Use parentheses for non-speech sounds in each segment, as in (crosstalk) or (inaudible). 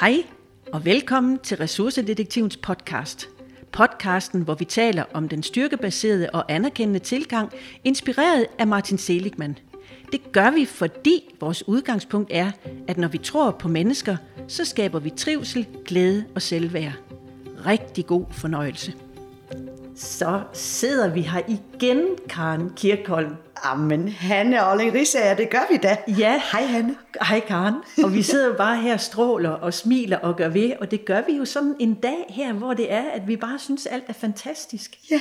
Hej og velkommen til Ressourcedetektivens podcast. Podcasten, hvor vi taler om den styrkebaserede og anerkendende tilgang, inspireret af Martin Seligman. Det gør vi, fordi vores udgangspunkt er, at når vi tror på mennesker, så skaber vi trivsel, glæde og selvværd. Rigtig god fornøjelse. Så sidder vi her igen, Karen Kirkholm. Jamen, Hanne og Olling Risager, det gør vi da. Ja. Hej, Hanne. Hej Karen. Og vi sidder bare her stråler og smiler og gør ved, og det gør vi jo sådan en dag her, hvor det er, at vi bare synes, alt er fantastisk. Ja.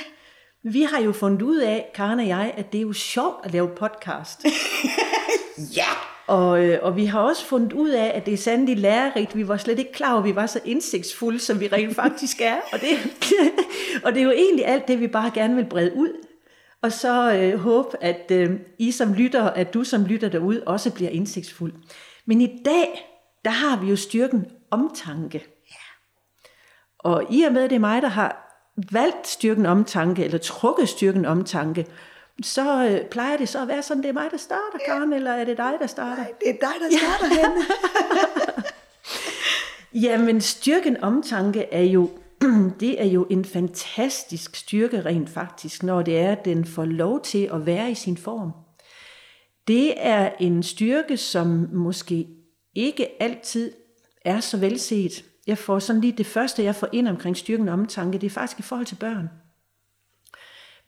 Vi har jo fundet ud af, Karen og jeg, at det er jo sjovt at lave podcast. (laughs) Og, øh, og vi har også fundet ud af, at det er sandelig lærerigt. Vi var slet ikke klar over, at vi var så indsigtsfulde, som vi rent (laughs) faktisk er. Og det, (laughs) og det er jo egentlig alt det, vi bare gerne vil brede ud. Og så øh, håbe, at øh, I som lytter, at du som lytter derude, også bliver indsigtsfuld. Men i dag, der har vi jo styrken omtanke. Og i og med, at det er mig, der har valgt styrken omtanke, eller trukket styrken omtanke, så øh, plejer det så at være sådan, det er mig, der starter, Karen, eller er det dig, der starter? Nej, det er dig, der starter, Hanne. (laughs) Jamen, styrken omtanke er jo, (clears throat) det er jo en fantastisk styrke rent faktisk, når det er, at den får lov til at være i sin form. Det er en styrke, som måske ikke altid er så velset. Jeg får sådan lige det første, jeg får ind omkring styrken omtanke, det er faktisk i forhold til børn.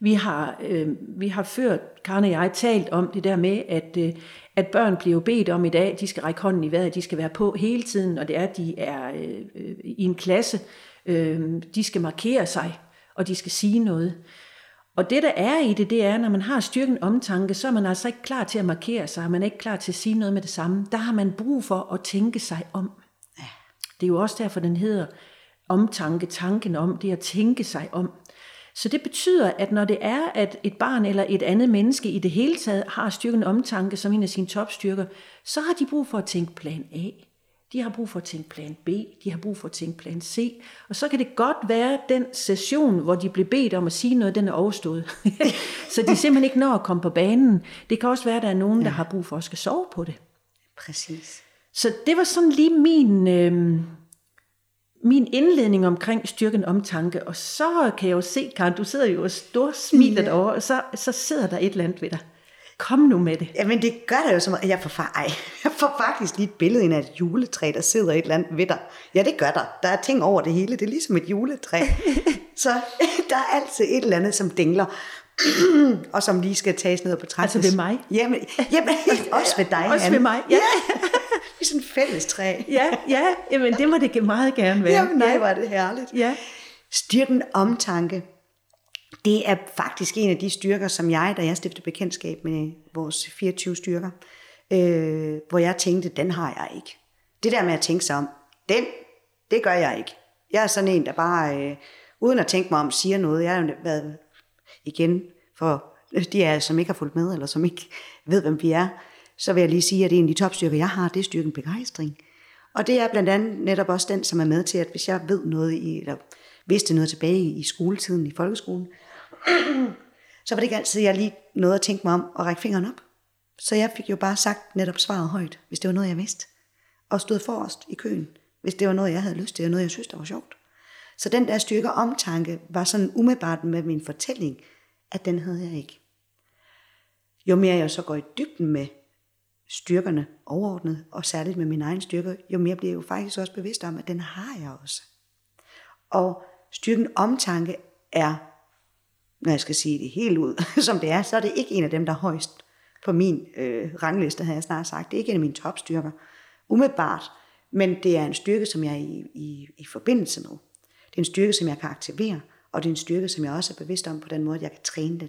Vi har, øh, vi har før, Karen og jeg, talt om det der med, at, øh, at børn bliver bedt om i dag, de skal række hånden i vejret, de skal være på hele tiden, og det er, at de er øh, øh, i en klasse, øh, de skal markere sig, og de skal sige noget. Og det, der er i det, det er, når man har styrken omtanke, så er man altså ikke klar til at markere sig, man er ikke klar til at sige noget med det samme. Der har man brug for at tænke sig om. Det er jo også derfor, den hedder omtanke, tanken om, det at tænke sig om. Så det betyder, at når det er, at et barn eller et andet menneske i det hele taget har styrken omtanke som en af sine topstyrker, så har de brug for at tænke plan A. De har brug for at tænke plan B, de har brug for at tænke plan C. Og så kan det godt være, at den session, hvor de bliver bedt om at sige noget, den er overstået. (laughs) så de simpelthen ikke når at komme på banen. Det kan også være, at der er nogen, der har brug for at skal sove på det. Præcis. Så det var sådan lige min, øh, min indledning omkring styrken omtanke. Og så kan jeg jo se, Karen, du sidder jo og stor smiler Ja. derovre, og så, så sidder der et eller andet ved dig. Kom nu med det. Jamen, det gør det jo som, at jeg får, fa- ej, (laughs) jeg får faktisk lige et billede ind af et juletræ, der sidder et eller andet ved dig. Ja, det gør der. Der er ting over det hele. Det er ligesom et juletræ. (laughs) Så (laughs) der er altid et eller andet, som dingler. (clears throat) og som lige skal tages ned på træet. Altså ved mig? Jamen, jamen også ved dig, Også Hanne. ved mig, ja. Vi sådan et fælles træ. Ja, ja, jamen det må det meget gerne være. Jamen, nej, ja. er det herligt. Ja. Styrken omtanke, det er faktisk en af de styrker, som jeg, da jeg stiftede bekendtskab med vores 24 styrker, øh, hvor jeg tænkte, den har jeg ikke. Det der med at tænke sig om, den, det gør jeg ikke. Jeg er sådan en, der bare, øh, uden at tænke mig om, siger noget. Jeg har jo været igen for de af som ikke har fulgt med, eller som ikke ved, hvem vi er, så vil jeg lige sige, at en af de topstyrker, jeg har, det er styrken begejstring. Og det er blandt andet netop også den, som er med til, at hvis jeg ved noget i, eller vidste noget tilbage i, skoletiden, i folkeskolen, (clears throat) så var det ikke altid, jeg lige nåede at tænke mig om at række fingeren op. Så jeg fik jo bare sagt netop svaret højt, hvis det var noget, jeg vidste. Og stod forrest i køen, hvis det var noget, jeg havde lyst til, og noget, jeg synes, der var sjovt. Så den der styrke omtanke var sådan umiddelbart med min fortælling, at den havde jeg ikke. Jo mere jeg så går i dybden med styrkerne overordnet, og særligt med mine egne styrker, jo mere bliver jeg jo faktisk også bevidst om, at den har jeg også. Og styrken omtanke er, når jeg skal sige det helt ud, (laughs) som det er, så er det ikke en af dem, der er højst på min øh, rangliste, har jeg snart sagt. Det er ikke en af mine topstyrker, umiddelbart, men det er en styrke, som jeg er i, i, i forbindelse med. Det er en styrke, som jeg kan aktivere, og det er en styrke, som jeg også er bevidst om på den måde, at jeg kan træne den.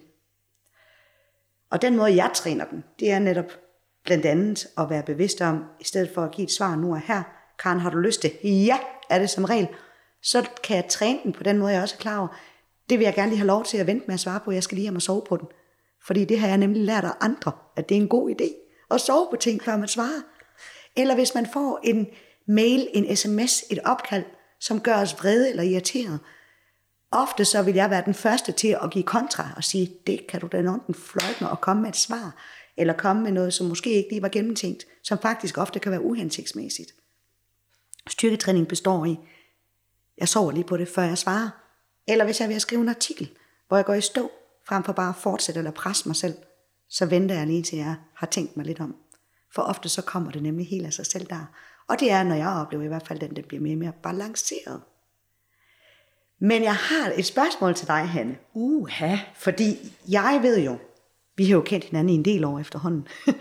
Og den måde, jeg træner den, det er netop blandt andet at være bevidst om, i stedet for at give et svar nu og her, Karen, har du lyst til? Ja, er det som regel. Så kan jeg træne den på den måde, jeg også er klar over. Det vil jeg gerne lige have lov til at vente med at svare på. Jeg skal lige have mig sove på den. Fordi det har jeg nemlig lært af andre, at det er en god idé at sove på ting, før man svarer. Eller hvis man får en mail, en sms, et opkald, som gør os vrede eller irriteret, Ofte så vil jeg være den første til at give kontra og sige, det kan du da enten fløjte og komme med et svar, eller komme med noget, som måske ikke lige var gennemtænkt, som faktisk ofte kan være uhensigtsmæssigt. Styrketræning består i, jeg sover lige på det, før jeg svarer. Eller hvis jeg vil skrive en artikel, hvor jeg går i stå, frem for bare at fortsætte eller presse mig selv, så venter jeg lige til jeg har tænkt mig lidt om. For ofte så kommer det nemlig helt af sig selv der. Og det er, når jeg oplever i hvert fald, at den bliver mere og mere balanceret. Men jeg har et spørgsmål til dig, Hanne. Uha. Fordi jeg ved jo, vi har jo kendt hinanden i en del år efterhånden. (laughs)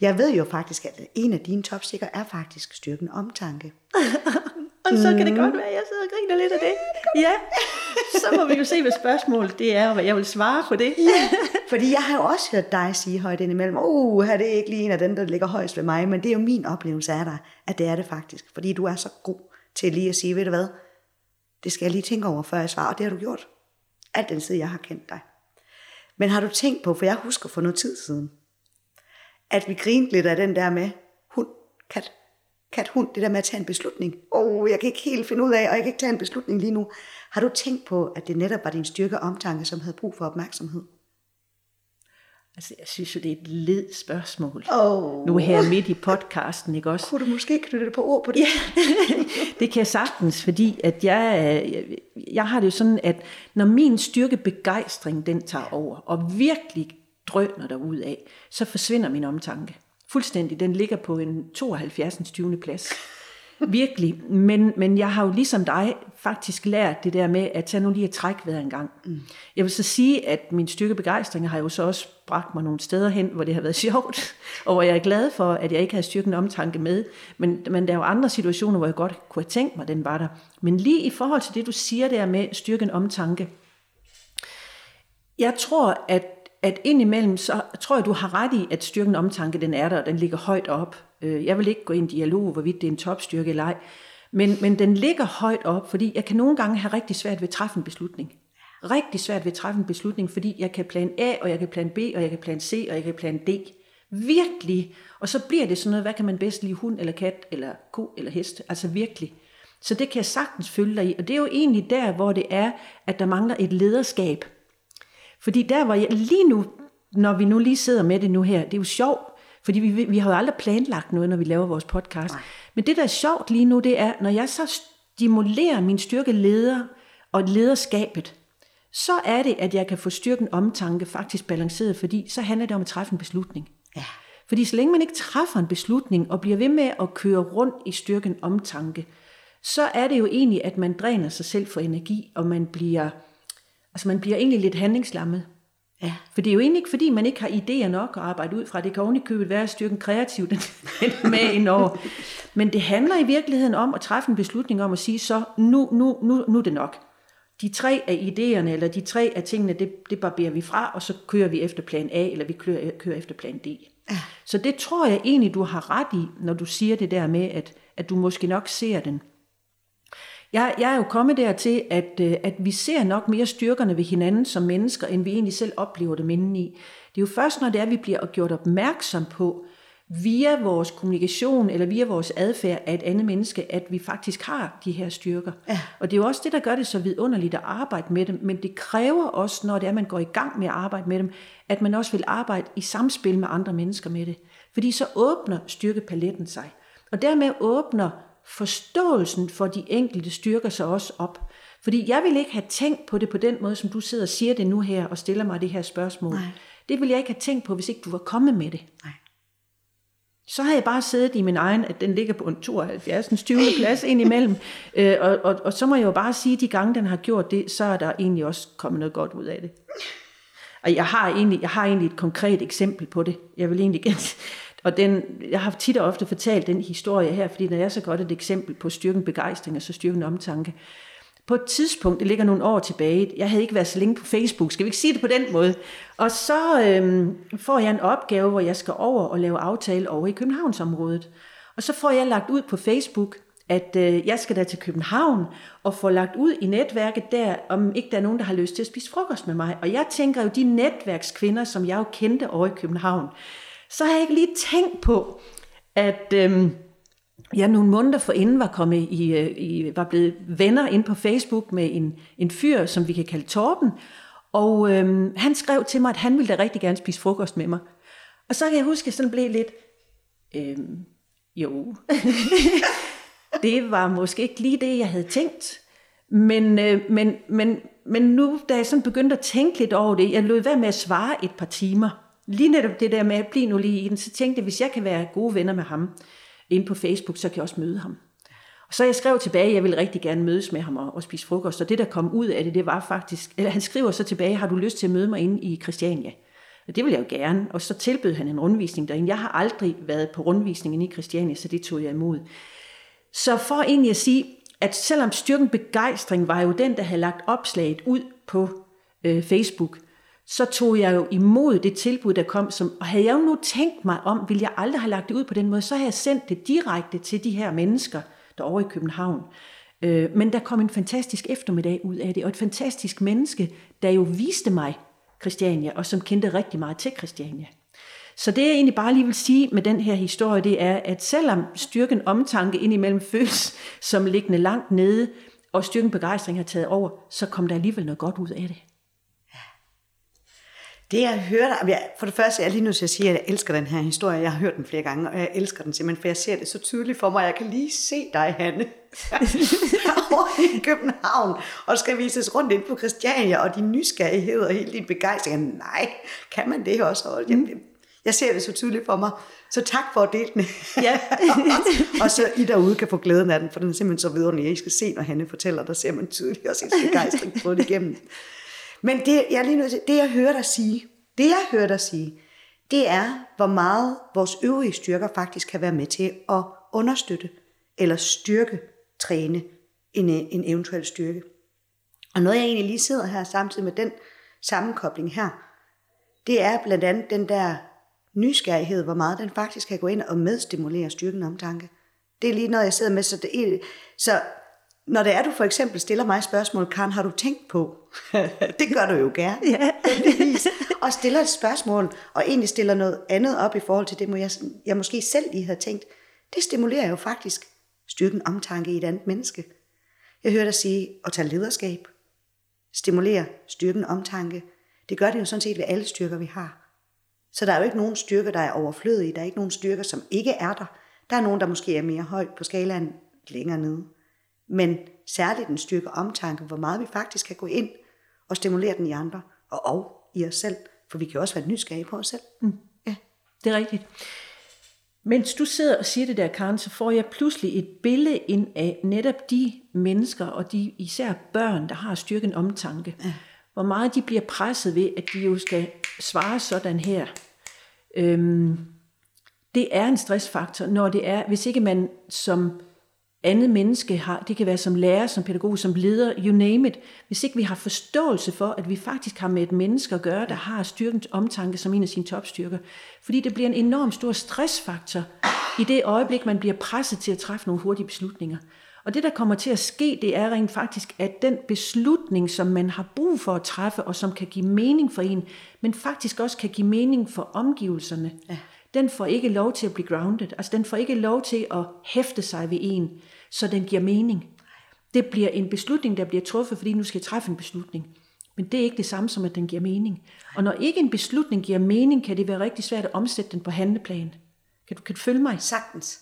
Jeg ved jo faktisk, at en af dine topstikker er faktisk styrken omtanke. (laughs) Og så kan det godt være, at jeg sidder og griner lidt af det. Ja, så må vi jo se, hvad spørgsmålet det er, og hvad jeg vil svare på det. Ja, (laughs) fordi jeg har jo også hørt dig sige højt indimellem, uh, det er ikke lige en af dem, der ligger højst ved mig, men det er jo min oplevelse af dig, at det er det faktisk. Fordi du er så god til lige at sige, ved du hvad, det skal jeg lige tænke over, før jeg svarer, og det har du gjort. Alt den tid, jeg har kendt dig. Men har du tænkt på, for jeg husker for noget tid siden, at vi grinte lidt af den der med hund, kat, kat, hund, det der med at tage en beslutning. Åh, oh, jeg kan ikke helt finde ud af, og jeg kan ikke tage en beslutning lige nu. Har du tænkt på, at det netop var din styrke og omtanke, som havde brug for opmærksomhed? Altså, jeg synes jo, det er et led spørgsmål. Oh. Nu her midt i podcasten, ikke også? Kunne du måske knytte det på ord på det? Ja, (laughs) det kan jeg sagtens, fordi at jeg, jeg, jeg har det jo sådan, at når min styrke begejstring, den tager over, og virkelig drøner der ud af, så forsvinder min omtanke. Fuldstændig. Den ligger på en 72. 20. plads. Virkelig. Men, men jeg har jo ligesom dig faktisk lært det der med, at tage nu lige at trække vejret en gang. Mm. Jeg vil så sige, at min styrke begejstring har jo så også bragt mig nogle steder hen, hvor det har været (laughs) sjovt, og hvor jeg er glad for, at jeg ikke har styrken omtanke med. Men, men der er jo andre situationer, hvor jeg godt kunne have tænkt mig, at den var der. Men lige i forhold til det, du siger der med styrken omtanke, jeg tror, at at indimellem, så tror jeg, du har ret i, at styrken omtanke, den er der, og den ligger højt op. Øh, jeg vil ikke gå ind i dialog, hvorvidt det er en topstyrke eller ej, men, men den ligger højt op, fordi jeg kan nogle gange have rigtig svært ved at træffe en beslutning. Rigtig svært ved at træffe en beslutning, fordi jeg kan plan A, og jeg kan plan B, og jeg kan plan C, og jeg kan plan D. Virkelig. Og så bliver det sådan noget, hvad kan man bedst lide, hund eller kat, eller ko eller hest. Altså virkelig. Så det kan jeg sagtens følge dig i. Og det er jo egentlig der, hvor det er, at der mangler et lederskab – fordi der var jeg lige nu, når vi nu lige sidder med det nu her, det er jo sjovt, fordi vi, vi har jo aldrig planlagt noget, når vi laver vores podcast. Nej. Men det, der er sjovt lige nu, det er, når jeg så stimulerer min styrke leder og lederskabet, så er det, at jeg kan få styrken omtanke faktisk balanceret, fordi så handler det om at træffe en beslutning. Ja. Fordi så længe man ikke træffer en beslutning og bliver ved med at køre rundt i styrken omtanke, så er det jo egentlig, at man dræner sig selv for energi, og man bliver Altså man bliver egentlig lidt handlingslammet. Ja. For det er jo egentlig ikke, fordi man ikke har idéer nok at arbejde ud fra. Det kan oven købet være styrken kreativt (laughs) med indover. Men det handler i virkeligheden om at træffe en beslutning om at sige, så nu, nu, nu, nu er det nok. De tre af idéerne, eller de tre af tingene, det, det barberer vi fra, og så kører vi efter plan A, eller vi kører, kører efter plan D. Ja. Så det tror jeg egentlig, du har ret i, når du siger det der med, at, at du måske nok ser den jeg, jeg er jo kommet dertil, at, øh, at vi ser nok mere styrkerne ved hinanden som mennesker, end vi egentlig selv oplever dem indeni. Det er jo først, når det er, at vi bliver gjort opmærksom på, via vores kommunikation eller via vores adfærd af et andet menneske, at vi faktisk har de her styrker. Ja. Og det er jo også det, der gør det så vidunderligt at arbejde med dem, men det kræver også, når det er, at man går i gang med at arbejde med dem, at man også vil arbejde i samspil med andre mennesker med det. Fordi så åbner styrkepaletten sig. Og dermed åbner forståelsen for de enkelte styrker sig også op. Fordi jeg vil ikke have tænkt på det på den måde, som du sidder og siger det nu her, og stiller mig det her spørgsmål. Nej. Det vil jeg ikke have tænkt på, hvis ikke du var kommet med det. Nej. Så har jeg bare siddet i min egen, at den ligger på en 72. 20. plads indimellem. (laughs) Øh, og, og, og så må jeg jo bare sige, at de gange, den har gjort det, så er der egentlig også kommet noget godt ud af det. Og jeg har egentlig, jeg har egentlig et konkret eksempel på det. Jeg vil egentlig gerne, og den, jeg har tit og ofte fortalt den historie her, fordi den er så godt et eksempel på styrken begejstring og så styrken omtanke. På et tidspunkt, det ligger nogle år tilbage, jeg havde ikke været så længe på Facebook, skal vi ikke sige det på den måde, og så øhm, får jeg en opgave, hvor jeg skal over og lave aftale over i Københavnsområdet. Og så får jeg lagt ud på Facebook, at øh, jeg skal da til København og få lagt ud i netværket der, om ikke der er nogen, der har lyst til at spise frokost med mig. Og jeg tænker jo, de netværkskvinder, som jeg jo kendte over i København, så har jeg ikke lige tænkt på, at øhm, jeg nogle måneder forinden var kommet i, øh, i, var blevet venner ind på Facebook med en, en fyr, som vi kan kalde Torben, og øhm, han skrev til mig, at han ville da rigtig gerne spise frokost med mig. Og så kan jeg huske, at jeg sådan blev lidt, øhm, jo. (laughs) det var måske ikke lige det, jeg havde tænkt. Men, øh, men, men, men nu, da jeg sådan begyndte at tænke lidt over det, jeg lød være med at svare et par timer. Lige netop det der med at blive nu lige i den, så tænkte jeg, hvis jeg kan være gode venner med ham inde på Facebook, så kan jeg også møde ham. Og så jeg skrev tilbage, at jeg ville rigtig gerne mødes med ham og, og spise frokost, og det der kom ud af det, det var faktisk, eller han skriver så tilbage, har du lyst til at møde mig inde i Christiania? Og det vil jeg jo gerne, og så tilbød han en rundvisning derinde. Jeg har aldrig været på rundvisningen i Christiania, så det tog jeg imod. Så for egentlig at sige, at selvom styrken begejstring var jo den, der havde lagt opslaget ud på øh, Facebook, så tog jeg jo imod det tilbud, der kom, som, og havde jeg jo nu tænkt mig om, ville jeg aldrig have lagt det ud på den måde, så havde jeg sendt det direkte til de her mennesker, derovre i København. Øh, men der kom en fantastisk eftermiddag ud af det, og et fantastisk menneske, der jo viste mig Christiania, og som kendte rigtig meget til Christiania. Så det jeg egentlig bare lige vil sige med den her historie, det er, at selvom styrken omtanke indimellem (laughs) føles som liggende langt nede, og styrken begejstring har taget over, så kom der alligevel noget godt ud af det. Det jeg hører dig, for det første er jeg lige nødt til at sige, at jeg elsker den her historie. Jeg har hørt den flere gange, og jeg elsker den simpelthen, for jeg ser det så tydeligt for mig. Jeg kan lige se dig, Hanne, (laughs) over i København, og skal vises rundt ind på Christiania, og din nysgerrighed og hele din begejstring. Nej, kan man det også? Jeg, jeg ser det så tydeligt for mig. Så tak for at dele den. Ja. (laughs) og så I derude kan få glæden af den, for den er simpelthen så vidunderlig. I skal se, når Hanne fortæller, der ser man tydeligt også en begejstring på det igennem. Men det, jeg lige nødt til, det jeg hører dig sige, det jeg hører dig sige, det er, hvor meget vores øvrige styrker faktisk kan være med til at understøtte eller styrke, træne en, øh, en eventuel styrke. Og noget jeg egentlig lige sidder her samtidig med den sammenkobling her, det er blandt andet den der nysgerrighed, hvor meget den faktisk kan gå ind og medstimulere styrken omtanke. Det er lige noget, jeg sidder med. Så, det, så når det er, du for eksempel stiller mig spørgsmål, Karen, har du tænkt på? (laughs) det gør du jo gerne. Ja. og stiller et spørgsmål, og egentlig stiller noget andet op i forhold til det, jeg, jeg måske selv lige havde tænkt. Det stimulerer jo faktisk styrken omtanke i et andet menneske. Jeg hører dig sige at tage lederskab. Stimulere styrken omtanke. Det gør det jo sådan set ved alle styrker, vi har. Så der er jo ikke nogen styrker, der er overflødige. Der er ikke nogen styrker, som ikke er der. Der er nogen, der måske er mere højt på skalaen længere nede. Men særligt den styrke omtanke, hvor meget vi faktisk kan gå ind og stimulere den i andre, og, og i os selv. For vi kan også være nysgerrige på os selv. Mm. Ja. Det er rigtigt. Mens du sidder og siger det der, Karen, så får jeg pludselig et billede ind af netop de mennesker, og de især børn, der har styrken omtanke. Ja. Hvor meget de bliver presset ved, at de jo skal svare sådan her. Øhm, det er en stressfaktor, når det er, hvis ikke man som andet menneske har, det kan være som lærer, som pædagog, som leder, you name it, hvis ikke vi har forståelse for, at vi faktisk har med et menneske at gøre, der har styrkens omtanke som en af sine topstyrker. Fordi det bliver en enorm stor stressfaktor i det øjeblik, man bliver presset til at træffe nogle hurtige beslutninger. Og det, der kommer til at ske, det er rent faktisk, at den beslutning, som man har brug for at træffe, og som kan give mening for en, men faktisk også kan give mening for omgivelserne, ja den får ikke lov til at blive grounded. Altså den får ikke lov til at hæfte sig ved en, så den giver mening. Det bliver en beslutning, der bliver truffet, fordi nu skal jeg træffe en beslutning. Men det er ikke det samme som, at den giver mening. Og når ikke en beslutning giver mening, kan det være rigtig svært at omsætte den på handleplan. Kan du, kan du følge mig? Sagtens.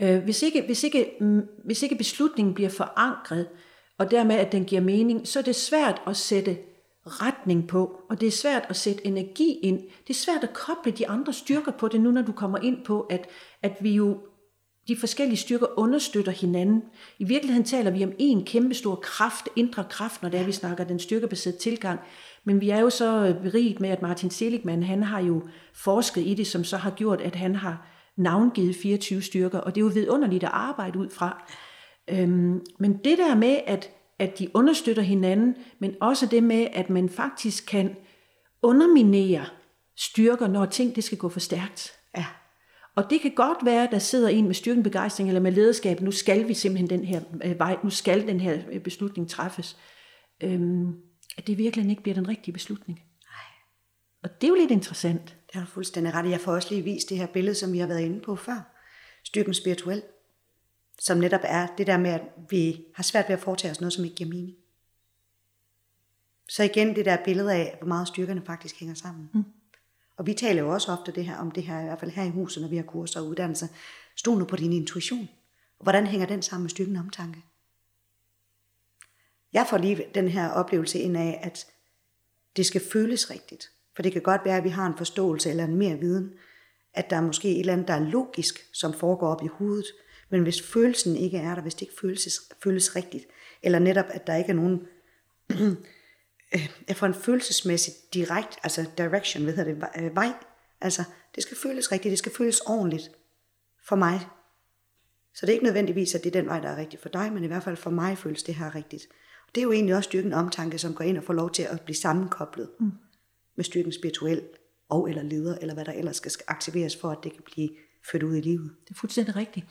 Øh, hvis, ikke, hvis, ikke, mm, hvis ikke beslutningen bliver forankret, og dermed at den giver mening, så er det svært at sætte retning på, og det er svært at sætte energi ind. Det er svært at koble de andre styrker på det nu, når du kommer ind på, at, at vi jo de forskellige styrker understøtter hinanden. I virkeligheden taler vi om en kæmpe stor kraft, indre kraft, når det er, vi snakker den styrkebaserede tilgang. Men vi er jo så øh, beriget med, at Martin Seligman, han har jo forsket i det, som så har gjort, at han har navngivet 24 styrker, og det er jo vidunderligt at arbejde ud fra. Øhm, men det der med, at at de understøtter hinanden, men også det med, at man faktisk kan underminere styrker, når ting det skal gå for stærkt. Ja. Og det kan godt være, at der sidder en med styrken begejstring eller med lederskab, nu skal vi simpelthen den her øh, vej, nu skal den her øh, beslutning træffes. Øhm, at det virkelig ikke bliver den rigtige beslutning. Nej. Og det er jo lidt interessant. Det har du fuldstændig ret Jeg får også lige vist det her billede, som vi har været inde på før. Styrken spirituel som netop er det der med, at vi har svært ved at foretage os noget, som ikke giver mening. Så igen det der billede af, hvor meget styrkerne faktisk hænger sammen. Mm. Og vi taler jo også ofte det her, om det her, i hvert fald her i huset, når vi har kurser og uddannelser. Stol nu på din intuition. Hvordan hænger den sammen med styrken omtanke? Jeg får lige den her oplevelse ind af, at det skal føles rigtigt. For det kan godt være, at vi har en forståelse eller en mere viden, at der er måske et eller andet, der er logisk, som foregår op i hovedet. Men hvis følelsen ikke er der, hvis det ikke føles, føles rigtigt, eller netop, at der ikke er nogen (clears throat) jeg får en følelsesmæssig direkt, altså direction, hvad hedder det, øh, vej. Altså, det skal føles rigtigt, det skal føles ordentligt for mig. Så det er ikke nødvendigvis, at det er den vej, der er rigtigt for dig, men i hvert fald for mig føles det her rigtigt. Og det er jo egentlig også styrken omtanke, som går ind og får lov til at blive sammenkoblet mm. med styrken spirituel og eller leder, eller hvad der ellers skal aktiveres for, at det kan blive ført ud i livet. Det er fuldstændig rigtigt.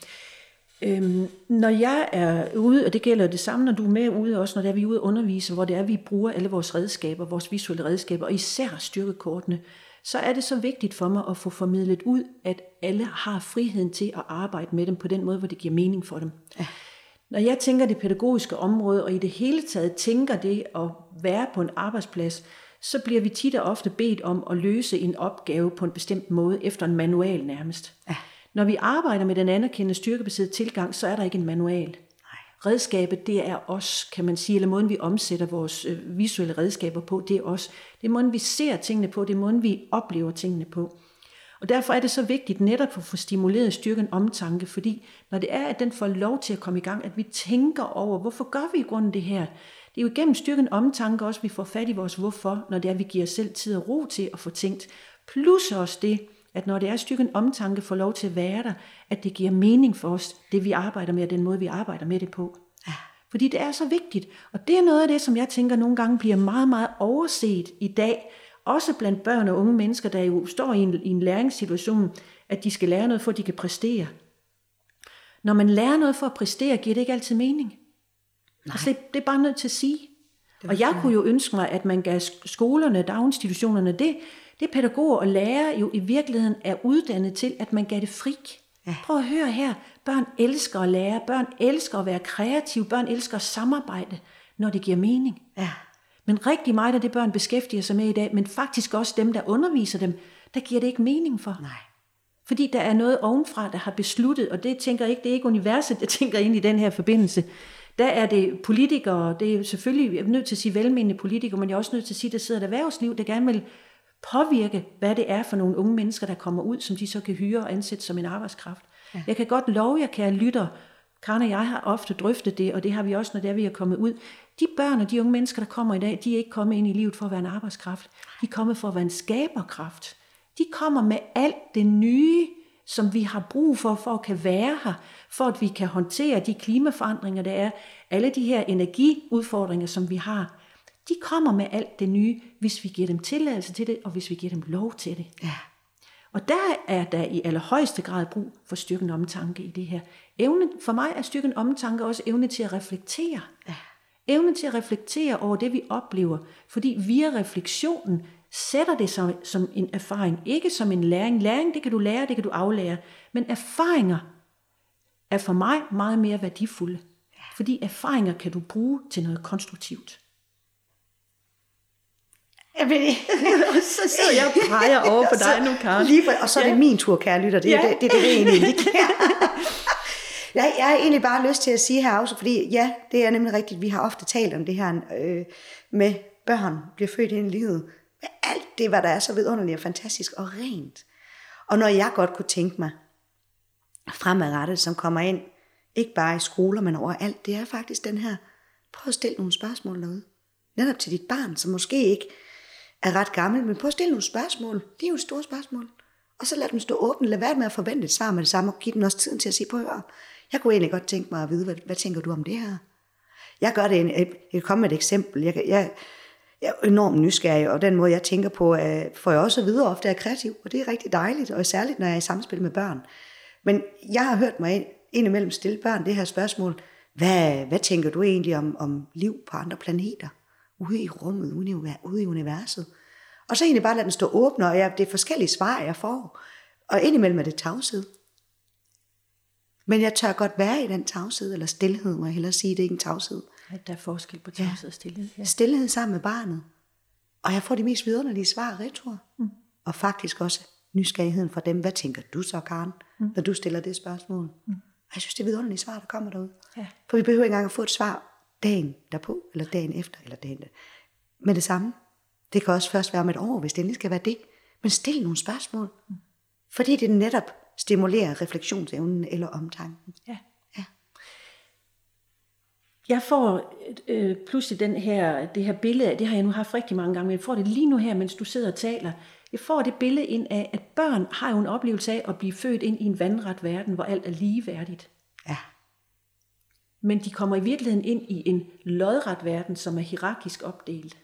Øhm, når jeg er ude, og det gælder det samme, når du er med ude også, når det er, vi er ude og undervise, hvor det er, vi bruger alle vores redskaber, vores visuelle redskaber, og især styrkekortene, så er det så vigtigt for mig at få formidlet ud, at alle har friheden til at arbejde med dem på den måde, hvor det giver mening for dem. Ja. Når jeg tænker det pædagogiske område, og i det hele taget tænker det at være på en arbejdsplads, så bliver vi tit og ofte bedt om at løse en opgave på en bestemt måde, efter en manual nærmest. Ja. Når vi arbejder med den anerkendte styrkebaserede tilgang, så er der ikke en manual. Nej. Redskabet, det er os, kan man sige, eller måden vi omsætter vores øh, visuelle redskaber på, det er os. Det er måden vi ser tingene på, det er måden vi oplever tingene på. Og derfor er det så vigtigt netop at få stimuleret styrken omtanke, fordi når det er, at den får lov til at komme i gang, at vi tænker over, hvorfor gør vi i grunden det her? Det er jo igennem styrken omtanke også, at vi får fat i vores hvorfor, når det er, at vi giver os selv tid og ro til at få tænkt. Plus også det, at når det er styrken omtanke får lov til at være der, at det giver mening for os, det vi arbejder med, og den måde vi arbejder med det på. Ja. Fordi det er så vigtigt. Og det er noget af det, som jeg tænker nogle gange bliver meget, meget overset i dag, også blandt børn og unge mennesker, der jo står i en, i en læringssituation, at de skal lære noget, for at de kan præstere. Når man lærer noget for at præstere, giver det ikke altid mening. Nej. Altså, det, det er bare nødt til at sige. Og jeg kunne jo ønske mig, at man gav skolerne, daginstitutionerne det, det pædagoger og lærere jo i virkeligheden er uddannet til, at man gav det fri. Ja. Prøv at høre her. Børn elsker at lære. Børn elsker at være kreative. Børn elsker at samarbejde, når det giver mening. Ja. Men rigtig meget af det, børn beskæftiger sig med i dag, men faktisk også dem, der underviser dem, der giver det ikke mening for. Nej. Fordi der er noget ovenfra, der har besluttet, og det tænker jeg ikke, det er ikke universet, der tænker ind i den her forbindelse. Der er det politikere, det er selvfølgelig, jeg er nødt til at sige velmenende politikere, men jeg er også nødt til at sige, der sidder et erhvervsliv, der gerne vil påvirke, hvad det er for nogle unge mennesker, der kommer ud, som de så kan hyre og ansætte som en arbejdskraft. Ja. Jeg kan godt love jer, kære lytter, Karen og jeg har ofte drøftet det, og det har vi også, når det er, vi er kommet ud. De børn og de unge mennesker, der kommer i dag, de er ikke kommet ind i livet for at være en arbejdskraft. De er kommet for at være en skaberkraft. De kommer med alt det nye, som vi har brug for, for at kan være her, for at vi kan håndtere de klimaforandringer, der er, alle de her energiudfordringer, som vi har. De kommer med alt det nye, hvis vi giver dem tilladelse til det, og hvis vi giver dem lov til det. Ja. Og der er der i allerhøjeste grad brug for styrken omtanke i det her. Evne, for mig er styrken omtanke også evne til at reflektere. Ja. Evne til at reflektere over det, vi oplever. Fordi via refleksionen sætter det sig som en erfaring. Ikke som en læring. Læring, det kan du lære, det kan du aflære. Men erfaringer er for mig meget mere værdifulde. Fordi erfaringer kan du bruge til noget konstruktivt. Jeg vil... (laughs) så sidder jeg og peger (laughs) over på dig nu, Karen. Lige for, og så er det ja. min tur, kære lytter. Det er ja. det, det, det, det egentlig indikerer. (laughs) jeg, jeg har egentlig bare lyst til at sige her også, fordi ja, det er nemlig rigtigt. Vi har ofte talt om det her øh, med børn bliver født ind i livet. Med alt det, hvad der er så vidunderligt og fantastisk og rent. Og når jeg godt kunne tænke mig fremadrettet, som kommer ind, ikke bare i skoler, men overalt, det er faktisk den her, prøv at stille nogle spørgsmål derude. Netop til dit barn, som måske ikke er ret gammel, men prøv at stille nogle spørgsmål. Det er jo store spørgsmål. Og så lad dem stå åbne. Lad være med at forvente et svar med det samme, og give dem også tiden til at sige, på høre. Jeg kunne egentlig godt tænke mig at vide, hvad, hvad tænker du om det her? Jeg gør det, en, jeg kan komme med et eksempel. Jeg, jeg, jeg er enormt nysgerrig, og den måde, jeg tænker på, øh, får jeg også at vide, ofte er kreativ, og det er rigtig dejligt, og særligt, når jeg er i samspil med børn. Men jeg har hørt mig indimellem stille børn det her spørgsmål, hvad, hvad tænker du egentlig om, om liv på andre planeter? Ude i rummet, ude i universet? Og så egentlig bare lade den stå åben, og jeg, det er forskellige svar, jeg får. Og indimellem er det tavshed. Men jeg tør godt være i den tavshed, eller stillhed, må jeg hellere sige, det er ikke en tavshed. Ja, der er forskel på tavshed og stillhed. Ja. Stillhed sammen med barnet. Og jeg får de mest vidunderlige svar retro. Mm. Og faktisk også nysgerrigheden fra dem. Hvad tænker du så, Karen, mm. når du stiller det spørgsmål? Mm. Og jeg synes, det er vidunderlige svar, der kommer derude. Ja. For vi behøver ikke engang at få et svar dagen derpå, eller dagen efter, eller dagen der. Med det samme. Det kan også først være om et år, hvis det endelig skal være det. Men stil nogle spørgsmål. Fordi det netop stimulerer refleksionsevnen eller omtanken. Ja. Ja. Jeg får øh, pludselig den her, det her billede af, det har jeg nu haft rigtig mange gange, men jeg får det lige nu her, mens du sidder og taler. Jeg får det billede ind af, at børn har jo en oplevelse af at blive født ind i en vandret verden, hvor alt er ligeværdigt. Men de kommer i virkeligheden ind i en lodret verden, som er hierarkisk opdelt.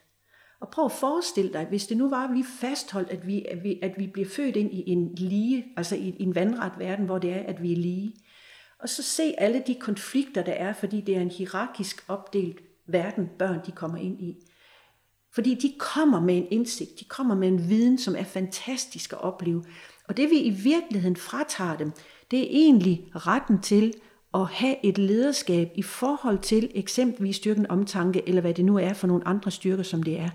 Og prøv at forestille dig, hvis det nu var, at vi fastholdt, at vi, at vi, at vi bliver født ind i en lige, altså i en vandret verden, hvor det er, at vi er lige. Og så se alle de konflikter, der er, fordi det er en hierarkisk opdelt verden, børn de kommer ind i. Fordi de kommer med en indsigt, de kommer med en viden, som er fantastisk at opleve. Og det vi i virkeligheden fratager dem, det er egentlig retten til at have et lederskab i forhold til eksempelvis styrken omtanke, eller hvad det nu er for nogle andre styrker, som det er.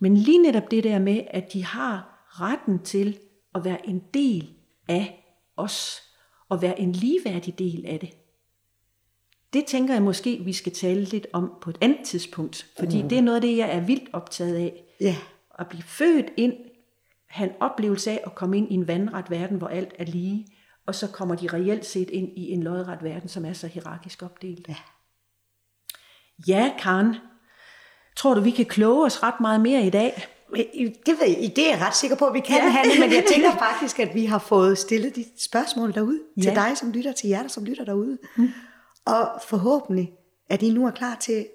Men lige netop det der med, at de har retten til at være en del af os, og være en ligeværdig del af det. Det tænker jeg måske, vi skal tale lidt om på et andet tidspunkt, fordi mm. det er noget af det, jeg er vildt optaget af. Ja. At blive født ind, have en oplevelse af at komme ind i en vandret verden, hvor alt er lige, og så kommer de reelt set ind i en lodret verden, som er så hierarkisk opdelt. Ja. Ja, Karen. Tror du, vi kan kloge os ret meget mere i dag? Det, ved jeg, det er jeg ret sikker på, at vi kan, Ja. Hanne, men jeg tænker (laughs) faktisk, at vi har fået stillet de spørgsmål derude ja. til dig, som lytter, til jer, der som lytter derude. Mm. Og forhåbentlig, at I nu er klar til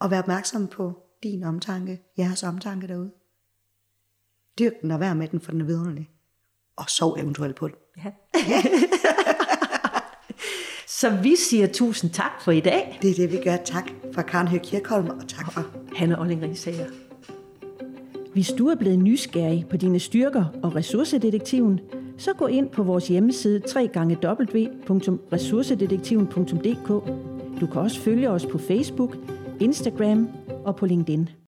at være opmærksomme på din omtanke, jeres omtanke derude. Dyrk den og vær med den, for den er vidunderlig. Og sov eventuelt på den. Ja. (laughs) så vi siger tusind tak for i dag. Det er det, vi gør. Tak fra Karen Høgh Kirkholm, og tak for Hanne Olling Risager. Hvis du er blevet nysgerrig på dine styrker og ressourcedetektiven, så gå ind på vores hjemmeside www.ressourcedetektiven.dk. Du kan også følge os på Facebook, Instagram og på LinkedIn.